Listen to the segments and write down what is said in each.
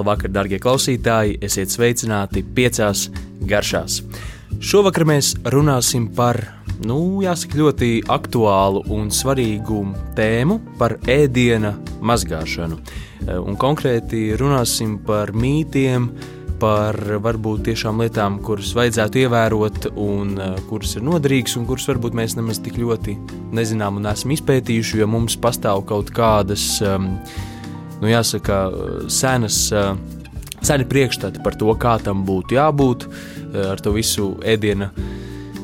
Labvakar, darbie klausītāji! Esiet sveicināti piecās garšās. Šovakar mēs runāsim par, nu, jāsaka, ļoti aktuālu un svarīgu tēmu par ēdiena mazgāšanu. Eh, un konkrēti runāsim par mītiem, par varbūt tiešām lietām, kuras vajadzētu ievērot, un uh, kuras ir noderīgas, un kuras varbūt mēs nemaz tik ļoti nezinām un esam izpētījuši, jo mums pastāv kaut kādas. Um, nu, jāsaka, senas, seni priekšstati par to, kā tam būtu jābūt ar to visu ēdienu.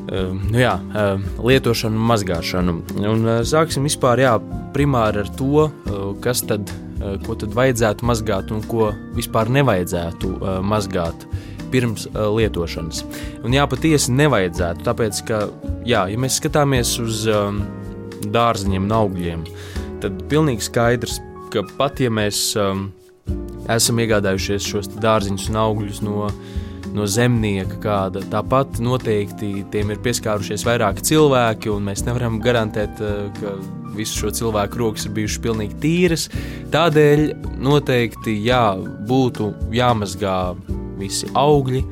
Nu jā, lietošanu mazgāšanu. Un sāksim vispār jā, primāri ar to, kas tad, ko tad vajadzētu mazgāt un ko vispār nevajadzētu mazgāt pirms lietošanas. Un jā, patiesi nevajadzētu, tāpēc ka, jā, ja mēs skatāmies uz dārziņiem un augļiem, tad pilnīgi skaidrs, ka pat ja mēs um, esam iegādājušies šos dārziņus un augļus no, no zemnieka, kāda, tāpat noteikti tiem ir pieskārušies vairāki cilvēki, un mēs nevaram garantēt, uh, ka visu šo cilvēku rokas ir bijušas pilnīgi tīras. Tādēļ noteikti jā, būtu jāmazgā visi augļi,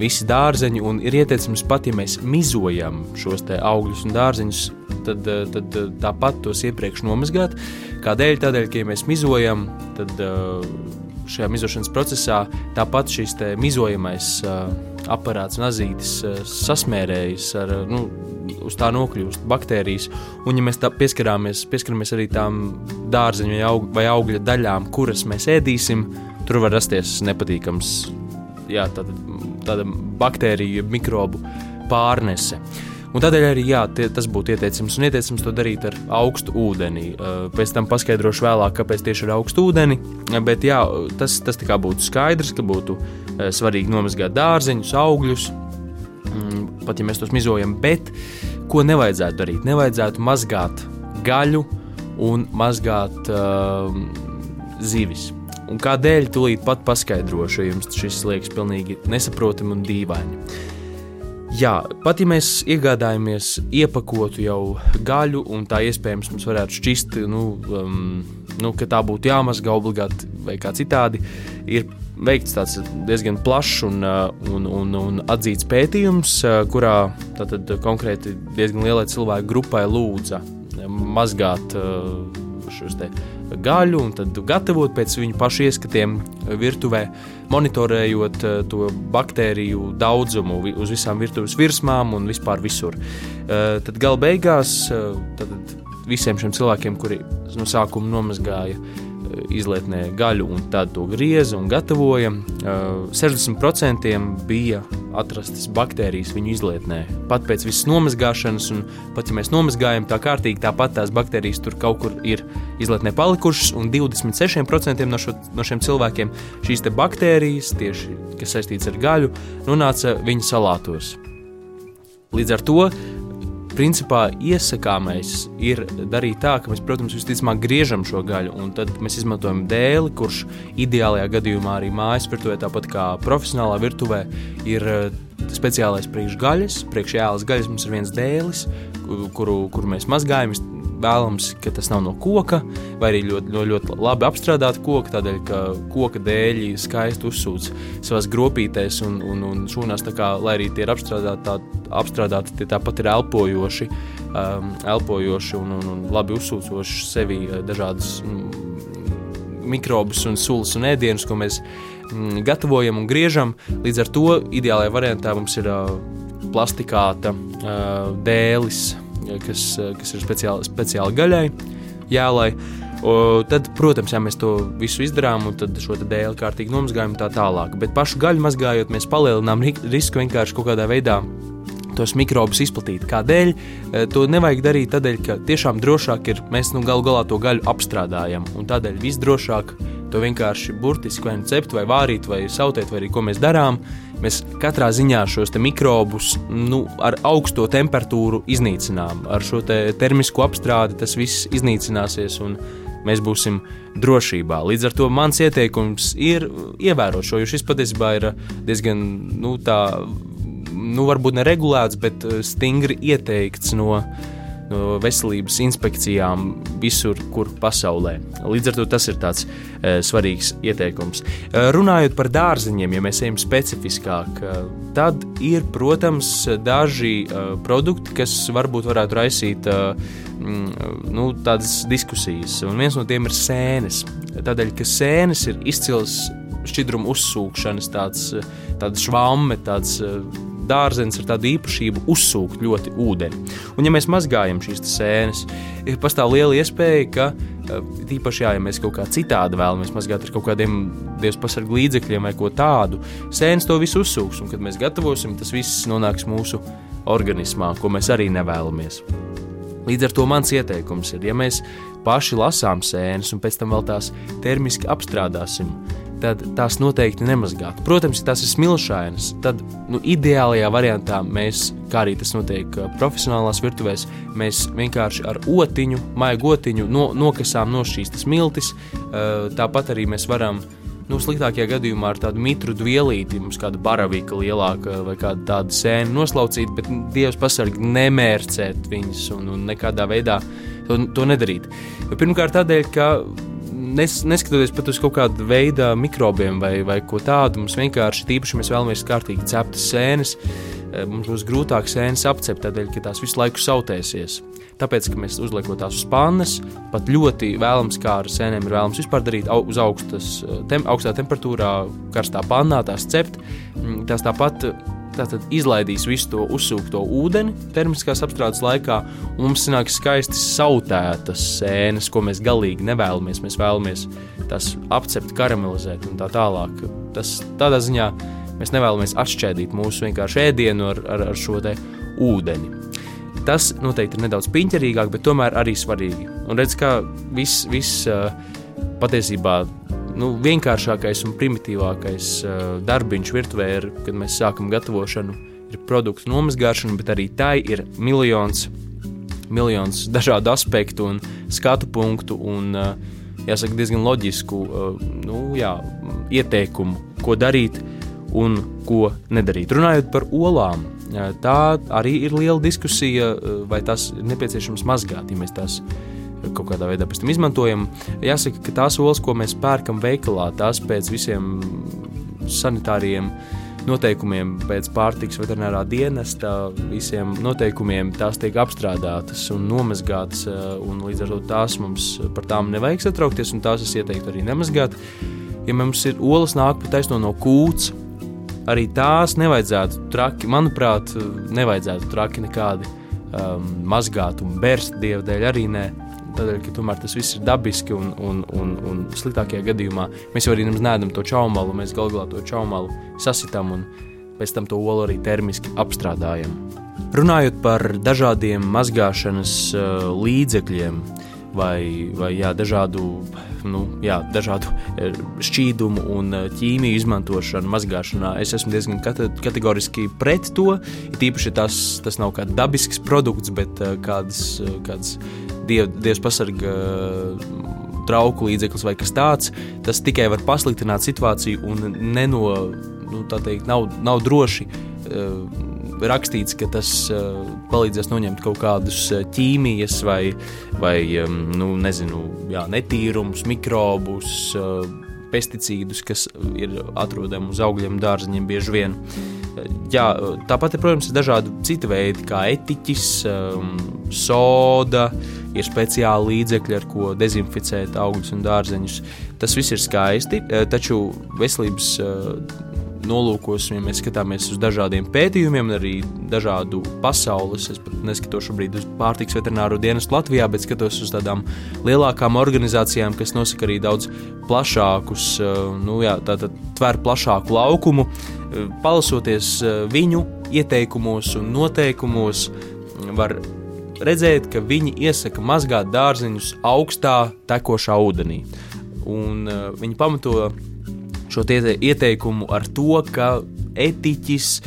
visi dārzeņi, un ir ieteicams pat, ja mēs mizojam šos augļus un dārzeņus, tad, uh, tad uh, tāpat tos iepriekš nomazgāt. Kādēļ? Tādēļ, ka ja mēs mizojam, tad uh, šajā mizošanas procesā tāpat šis mizojamais aparāts un azītis uh, sasmērējas ar, nu, uz tā nokļūst baktērijas. Un, ja mēs pieskaramies, pieskaramies arī tām dārzeņu vai, aug, vai augļa daļām, kuras mēs ēdīsim, tur var rasties nepatīkams jā, tāda, baktēriju, mikrobu pārnese. Un tādēļ arī jā, tie, tas būtu ieteicams. Un ieteicams to darīt ar augstu ūdeni. Pēc tam paskaidrošu vēlāk, kāpēc tieši ar augstu ūdeni. Bet jā, tas, tas būtu skaidrs, ka būtu svarīgi nomazgāt dārzeņus, augļus, mm, pat ja mēs tos mizojam. Bet ko nevajadzētu darīt? Nevajadzētu mazgāt gaļu un mazgāt uh, zivis. Un kādēļ tūlīt pat paskaidrošu, jo jums šis liekas pilnīgi nesaprotami un dīvaini. Jā, pat ja mēs iegādājamies iepakotu jau gaļu, un tā iespējams mums varētu šķist, nu, um, nu, ka tā būtu jāmazgā obligāti vai kā citādi, ir veikts tāds diezgan plašs un, uh, un, un, un atzīts pētījums, uh, kurā tātad konkrēti diezgan lielai cilvēku grupai lūdza mazgāt uh, šos gaļu un tad gatavot pēc viņu pašu ieskatiem virtuvē, monitorējot eh, to baktēriju daudzumu uz visām virtuves virsmām un vispār visur. Eh, tad gala beigās eh, tad visiem šiem cilvēkiem, kuri no sākuma nomazgāja izlietnē gaļu un tad to grieza un gatavoja. 60% bija atrastas baktērijas viņu izlietnē. Pat pēc visas nomazgāšanas, un pat ja mēs nomazgājam tā kārtīgi, tāpat tās baktērijas tur kaut kur ir izlietnē palikušas, un 26% no, šo, no šiem cilvēkiem šīs baktērijas, tieši kas saistīts ar gaļu, nonāca viņu salātos. Līdz ar to principā iesakāmais ir darīt tā, ka mēs, protams, visticamāk griežam šo gaļu, un tad mēs izmantojam dēli, kurš ideālajā gadījumā arī mājas virtuvē, tāpat kā profesionālā virtuvē, ir eh, speciālais priekšgaļas. Priekš ēlas gaļas mums ir viens dēlis, kuru, kuru mēs mazgājam vēlams, ka tas nav no koka, vai arī ļoti, ļoti, ļoti labi apstrādāta koka, tādēļ, ka koka dēļi skaisti uzsūc savās gropītēs un, un, un šūnās, kā, lai arī tie ir apstrādāti, tā, apstrādāti tie tāpat ir elpojoši, um, elpojoši un, un, un labi uzsūcoši sevi uh, dažādas mm, mikrobus un sulas un ēdienus, ko mēs mm, gatavojam un griežam. Līdz ar to ideālajā variantā mums ir uh, plastikāta uh, dēlis, kas, kas ir speciāli, speciāli gaļai, jēlai. O, tad, protams, ja mēs to visu izdarām, tad šo dēli kārtīgi nomazgājam tā tālāk. Bet pašu gaļu mazgājot, mēs palielinām risku vienkārši kaut kādā veidā tos mikrobus izplatīt. Kādēļ? E, to nevajag darīt tādēļ, ka tiešām drošāk ir, mēs nu galu galā to gaļu apstrādājam. Un tādēļ visdrošāk to vienkārši burtiski vai nu cept, vai vārīt, vai sautēt, vai arī ko mēs darām. Mēs katrā ziņā šos mikrobus nu, ar augsto temperatūru iznīcinām. Ar šo te termisko apstrādi tas viss iznīcināsies. Mēs būsim drošībā. Līdz ar to mans ieteikums ir ievērot šo, jo šis patiesībā ir diezgan nu, tā nu, varbūt neregulēts, bet eh, stingri ieteikts no, no veselības inspekcijām visur, kur pasaulē. Līdz ar to tas ir tāds uh, svarīgs ieteikums. Uh, runājot par dārziņiem, ja mēs ejam specifiskāk, uh, tad ir, protams, daži uh, produkti, kas varbūt varētu raisīt mm, nu, tādas diskusijas. Un viens no tiem ir sēnes. Tādēļ, ka sēnes ir izcils šķidruma uzsūkšanas, tāds, tāds švāme, tāds dārzenis ar tādu īpašību uzsūkt ļoti ūdeni. Un, ja mēs mazgājam šīs sēnes, pastāv liela iespēja, ka Tīpaši, jā, ja mēs kaut kā citādi vēlamies mazgāt ar kaut kādiem dievs pasargu līdzekļiem vai ko tādu, sēnes to visu uzsūks, un kad mēs gatavosim, tas viss nonāks mūsu organismā, ko mēs arī nevēlamies. Līdz ar to mans ieteikums ir, ja mēs paši lasām sēnes un pēc tam vēl tās termiski apstrādāsim, tad tās noteikti nemazgāt. Protams, ja tās ir smilšainas, tad nu, ideālajā variantā mēs, kā arī tas notiek uh, profesionālās virtuvēs, mēs vienkārši ar otiņu, maigu otiņu no, nokasām no šīs smiltis. Uh, tāpat arī mēs varam. Nu, sliktākajā gadījumā ar tādu mitru vielīti, mums kāda baravīka lielāka vai kāda tāda sēna noslaucīt, bet Dievs pasarg nemērcēt viņus un, un nekādā veidā to, to nedarīt. Pirmkārt, tādēļ, ka nes, neskatoties pat uz kaut kādu veidu mikrobiem vai, vai ko tādu, mums vienkārši tīpaši mēs vēlamies kārtīgi ceptas sēnes. Eh, mums būs grūtāk sēnes apcept, tādēļ, ka tās visu laiku sautēsies. Tāpēc, ka mēs uzliekam tās uz pannas, pat ļoti vēlams, kā ar sēnēm ir vēlams vispār darīt uz augstas, eh, tem, augstā temperatūrā, karstā pannā, tās cept. Mm, tās tāpat Tātad izlaidīs visu to uzsūkto ūdeni termiskās apstrādes laikā, un mums sanāks skaisti sautētas sēnes, ko mēs galīgi nevēlamies. Mēs vēlamies tās apcept, karamelizēt un tā tālāk. Tas tādā ziņā mēs nevēlamies atšķēdīt mūsu vienkārši ēdienu ar, ar, ar šo ūdeni. Tas noteikti ir nedaudz piņķerīgāk, bet tomēr arī svarīgi. Un redz, kā viss vis, patiesībā nu, vienkāršākais un primitīvākais uh, darbiņš virtuvē ir, kad mēs sākam gatavošanu, ir produktu nomazgāšana, bet arī tai ir miljons, miljons dažādu aspektu un skatu punktu un, uh, jāsaka, diezgan loģisku uh, nu, jā, ieteikumu, ko darīt un ko nedarīt. Runājot par olām, tā arī ir liela diskusija, vai tas ir nepieciešams mazgāt, ja mēs tās kaut kādā veidā pēc tam izmantojam. Jāsaka, ka tās olas, ko mēs pērkam veikalā, tās pēc visiem sanitāriem noteikumiem, pēc pārtiks veterinārā dienesta, visiem noteikumiem tās tiek apstrādātas un nomazgātas, eh, un līdz ar to tās mums par tām nevajag satraukties, un tās es ieteiktu arī nemazgāt. Ja mums ir olas nāk pa taisno no kūts, arī tās nevajadzētu traki, manuprāt, nevajadzētu traki nekādi um, mazgāt un bērst dievu dēļ arī nē. Tādēļ, ka tomēr tas viss ir dabiski un, un, un, un sliktākajā gadījumā mēs jau arī nemaz neēdam to čaumalu, mēs galu galā to čaumalu sasitām un pēc tam to olu arī termiski apstrādājam. Runājot par dažādiem mazgāšanas uh, līdzekļiem, vai, vai jā, dažādu, nu, jā, dažādu uh, šķīdumu un uh, ķīmiju izmantošanu mazgāšanā. Es esmu diezgan kategoriski pret to. It īpaši tas, tas nav kāds dabisks produkts, bet kāds, kāds diev, Dievs pasarga trauku līdzeklis vai kas tāds, tas tikai var pasliktināt situāciju un neno, nu, teikt, nav, nav droši. Rakstīts, ka tas palīdzēs noņemt kaut kādus ķīmijas vai, vai nu, nezinu, jā, netīrumus, mikrobus, pesticīdus, kas ir atrodami uz augļiem, dārziņiem bieži vien. Jā, tāpat, protams, ir dažādi citi veidi, kā etiķis, um, soda, uh, ir speciāli līdzekļi, ar ko dezinficēt augļus un dārzeņus. Tas viss ir skaisti, eh, taču veselības eh, nolūkos, ja mēs skatāmies uz dažādiem pētījumiem, arī dažādu pasaules, es pat neskatos šobrīd uz pārtiks veterināro dienestu Latvijā, bet skatos uz tādām lielākām organizācijām, kas nosaka arī daudz plašākus, eh, nu jā, tātad tver plašāku laukumu. Palasoties viņu ieteikumos un noteikumos, var redzēt, ka viņi iesaka mazgāt dārziņus augstā tekošā ūdenī. Un, uh, viņi pamato šo ieteikumu ar to, ka etiķis,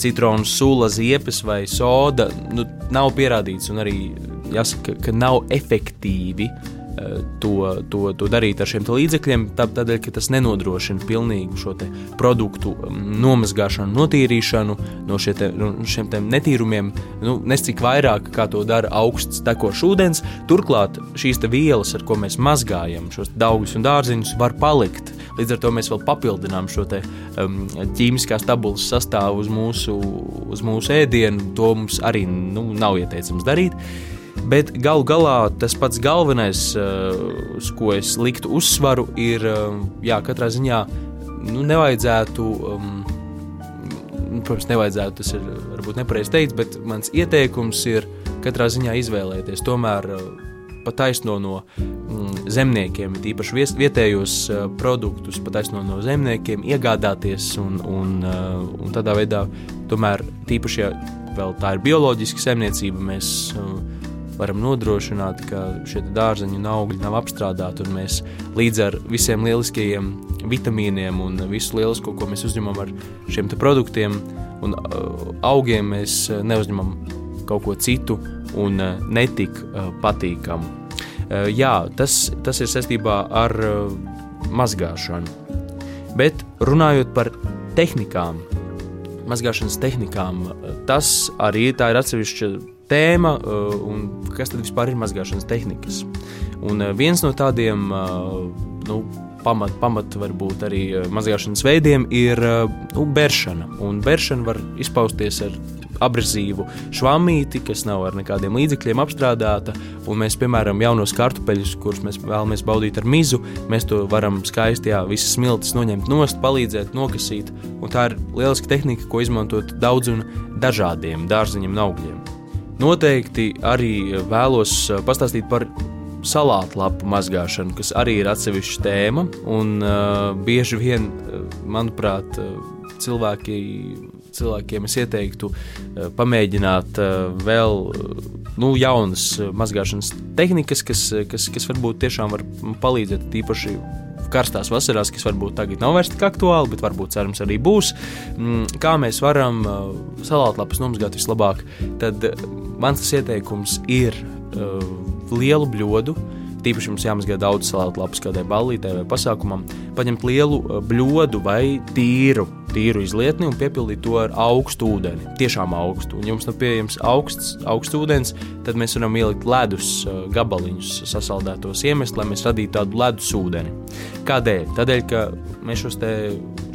citronu sula, ziepes vai soda nu, nav pierādīts, un arī jāsaka, ka nav efektīvi to, to, to darīt ar šiem līdzekļiem, tādēļ, ka tas nenodrošina pilnīgu šo produktu nomazgāšanu, notīrīšanu no, te, no šiem netīrumiem, nu, nescik vairāk, kā to dara augsts tekošs ūdens. Turklāt šīs vielas, ar ko mēs mazgājam šos augļus un dārziņus, var palikt. Līdz ar to mēs vēl papildinām šo te, um, ķīmiskās tabulas sastāvu uz mūsu, uz mūsu ēdienu. To mums arī nu, nav ieteicams darīt. Bet galu galā tas pats galvenais, uh, uz ko es liktu uzsvaru, ir, uh, jā, katrā ziņā nu, nevajadzētu. Um, protams, nevajadzētu, tas ir varbūt nepareizi teikt, bet mans ieteikums ir katrā ziņā izvēlēties tomēr uh, pataisno no mm, zemniekiem, tīpaši vietējos produktus, pataisno no zemniekiem, iegādāties un, un, un tādā veidā tomēr tīpaši, ja vēl tā ir bioloģiska zemniecība, mēs varam nodrošināt, ka šie dārzeņi un augļi nav apstrādāti, un mēs līdz ar visiem lieliskajiem vitamīniem un visu lielisko, ko mēs uzņemam ar šiem produktiem un uh, augiem, mēs uh, neuzņemam kaut ko citu un uh, netik patīkamu. Jā, tas, tas ir saistībā ar mazgāšanu. Bet runājot par tehnikām, mazgāšanas tehnikām, tas arī ir atsevišķa tēma, un kas tad vispār ir mazgāšanas tehnikas. Un viens no tādiem nu, pamat, pamat varbūt arī eh, mazgāšanas veidiem ir eh, nu, bēršana. Un bēršana var izpausties ar abrazīvu švamīti, kas nav ar nekādiem līdzekļiem apstrādāta. Un mēs, piemēram, jaunos kartupeļus, kurus mēs vēlamies baudīt ar mizu, mēs to varam skaisti, jā, visas smiltis noņemt nost, palīdzēt, nokasīt. Un tā ir lieliska tehnika, ko izmantot daudz un dažādiem dārziņiem un augļiem. Noteikti arī vēlos eh, pastāstīt par salātlapu mazgāšanu, kas arī ir atsevišķa tēma. Un, uh, bieži vien, uh, manuprāt, cilvēki, cilvēkiem es ieteiktu uh, pamēģināt uh, vēl uh, nu, jaunas mazgāšanas tehnikas, kas, kas, kas varbūt tiešām var palīdzēt tīpaši karstās vasarās, kas varbūt tagad nav vairs tik aktuāli, bet varbūt cerams arī būs. Mm, kā mēs varam uh, salātlapas nomazgāt vislabāk, tad uh, mans ieteikums ir uh, lielu bļodu. Tīpaši mums jāmazgā daudz salātu lapas kādai ballītē vai pasākumam. Paņemt lielu bļodu vai tīru, tīru izlietni un piepildīt to ar augstu ūdeni. Tiešām augstu. Un, ja mums nav pieejams augsts, augsts ūdens, tad mēs varam ielikt ledus gabaliņus, sasaldētos iemest, lai mēs radītu tādu ledus ūdeni. Kādēļ? Tādēļ, ka mēs šos te,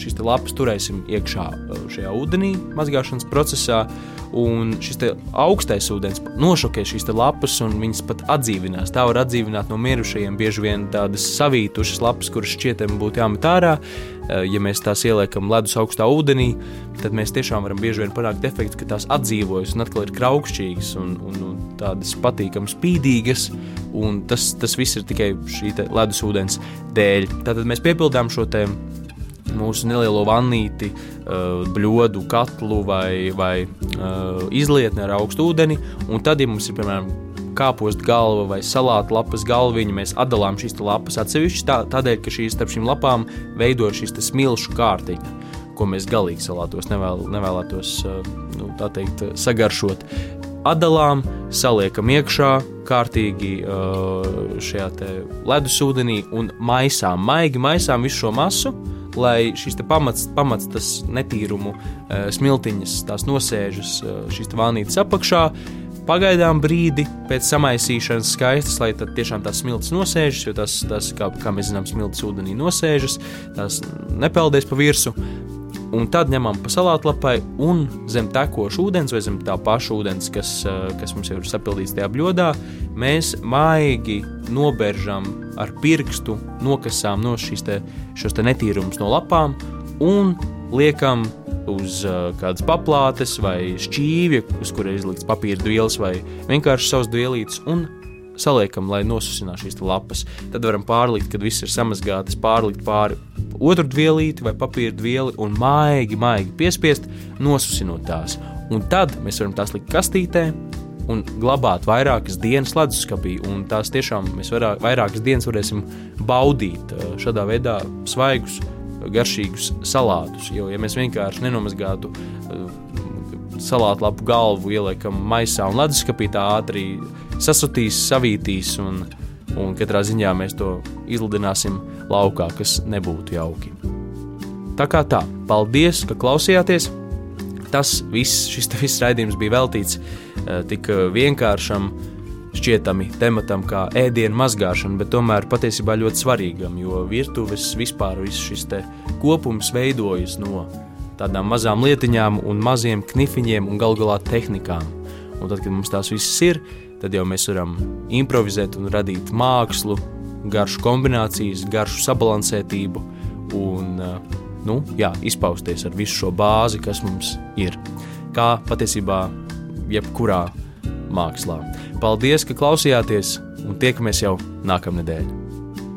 šīs te lapas turēsim iekšā šajā ūdenī mazgāšanas procesā un šis augstais ūdens nošokē šīs lapas, un viņas pat atdzīvinās. Tā var atdzīvināt no mirušajiem bieži vien tādas savītušas lapas, kuras šķietam būtu jāmet ārā. Ja mēs tās ieliekam ledus augstā ūdenī, tad mēs tiešām varam bieži vien panākt efektu, ka tās atdzīvojas un atkal ir kraukšķīgas un, un, un tādas patīkamas, spīdīgas. Un tas, tas viss ir tikai šī ledus ūdens dēļ. Tātad mēs piepildām šo tēmu mūsu nelielo vannīti, uh, bļodu, katlu vai, vai uh, izlietni ar augstu ūdeni. Un tad, ja mums ir piemēram kāpostu galva vai salātu lapas galviņa, mēs atdalām šīs lapas atsevišķi, tā, tādēļ, ka šīs starp šīm lapām veido šīs smilšu kārtiņa, ko mēs galīgi salātos nevēl, nevēlētos uh, nu, teikt, sagaršot. Atdalām, saliekam iekšā kārtīgi šajā ledusūdenī un maisām, maigi maisām visu šo masu lai šīs pamats, pamats tas netīrumu smiltiņas, tās nosēžas šīs vānītes apakšā. Pagaidām brīdi pēc samaisīšanas skaistas, lai tad tiešām tās smilts nosēžas, jo tas, tas kā, kā mēs zinām, smilts ūdenī nosēžas, tās nepeldēs pa virsmu. Un tad ņemam pa salātlapai un zem tekoša ūdens vai zem tā paša ūdens, kas, eh, kas mums jau ir sapildīts tajā bļodā, mēs maigi noberžam ar pirkstu, nokasām no šīs te, te netīrumus no lapām un liekam uz uh, kādas paplātes vai šķīvja, uz kuras izlikts papīra dvielas vai vienkārši savs dvielītes, un saliekam, lai nosusinātu šīs lapas. Tad varam pārlikt, kad viss ir samazgāts, pārlikt pāri otru dvielīti vai papīra dvieli un maigi, maigi piespiest, nosusinot tās. Un tad mēs varam tās likt kastītē, un glabāt vairākas dienas leduskapī. Tās tiešām mēs vairāk, vairākas dienas varēsim baudīt uh, šādā veidā svaigus garšīgus salātus. Jo, ja mēs vienkārši nenomazgātu uh, salātu lapu galvu, ieliekam maisā un leduskapī, tā ātri sasutīs, savītīs un, un katrā ziņā mēs to izlidināsim laukā, kas nebūtu jauki. Tā kā tā, paldies, ka klausījāties! Tas viss, šis viss raidījums bija veltīts uh, tik vienkāršam, šķietami tematam kā ēdienu mazgāšana, bet tomēr patiesībā ļoti svarīgam, jo virtuves vispār viss šis kopums veidojas no tādām mazām lietiņām un maziem knifiņiem un galu galā tehnikām. Un tad, kad mums tās visas ir, tad jau mēs varam improvizēt un radīt mākslu, garšu kombinācijas, garšu sabalansētību un uh, nu, jā, izpausties ar visu šo bāzi, kas mums ir. Kā patiesībā jebkurā mākslā. Paldies, ka klausījāties, un tiekamies jau nākamnedēļ!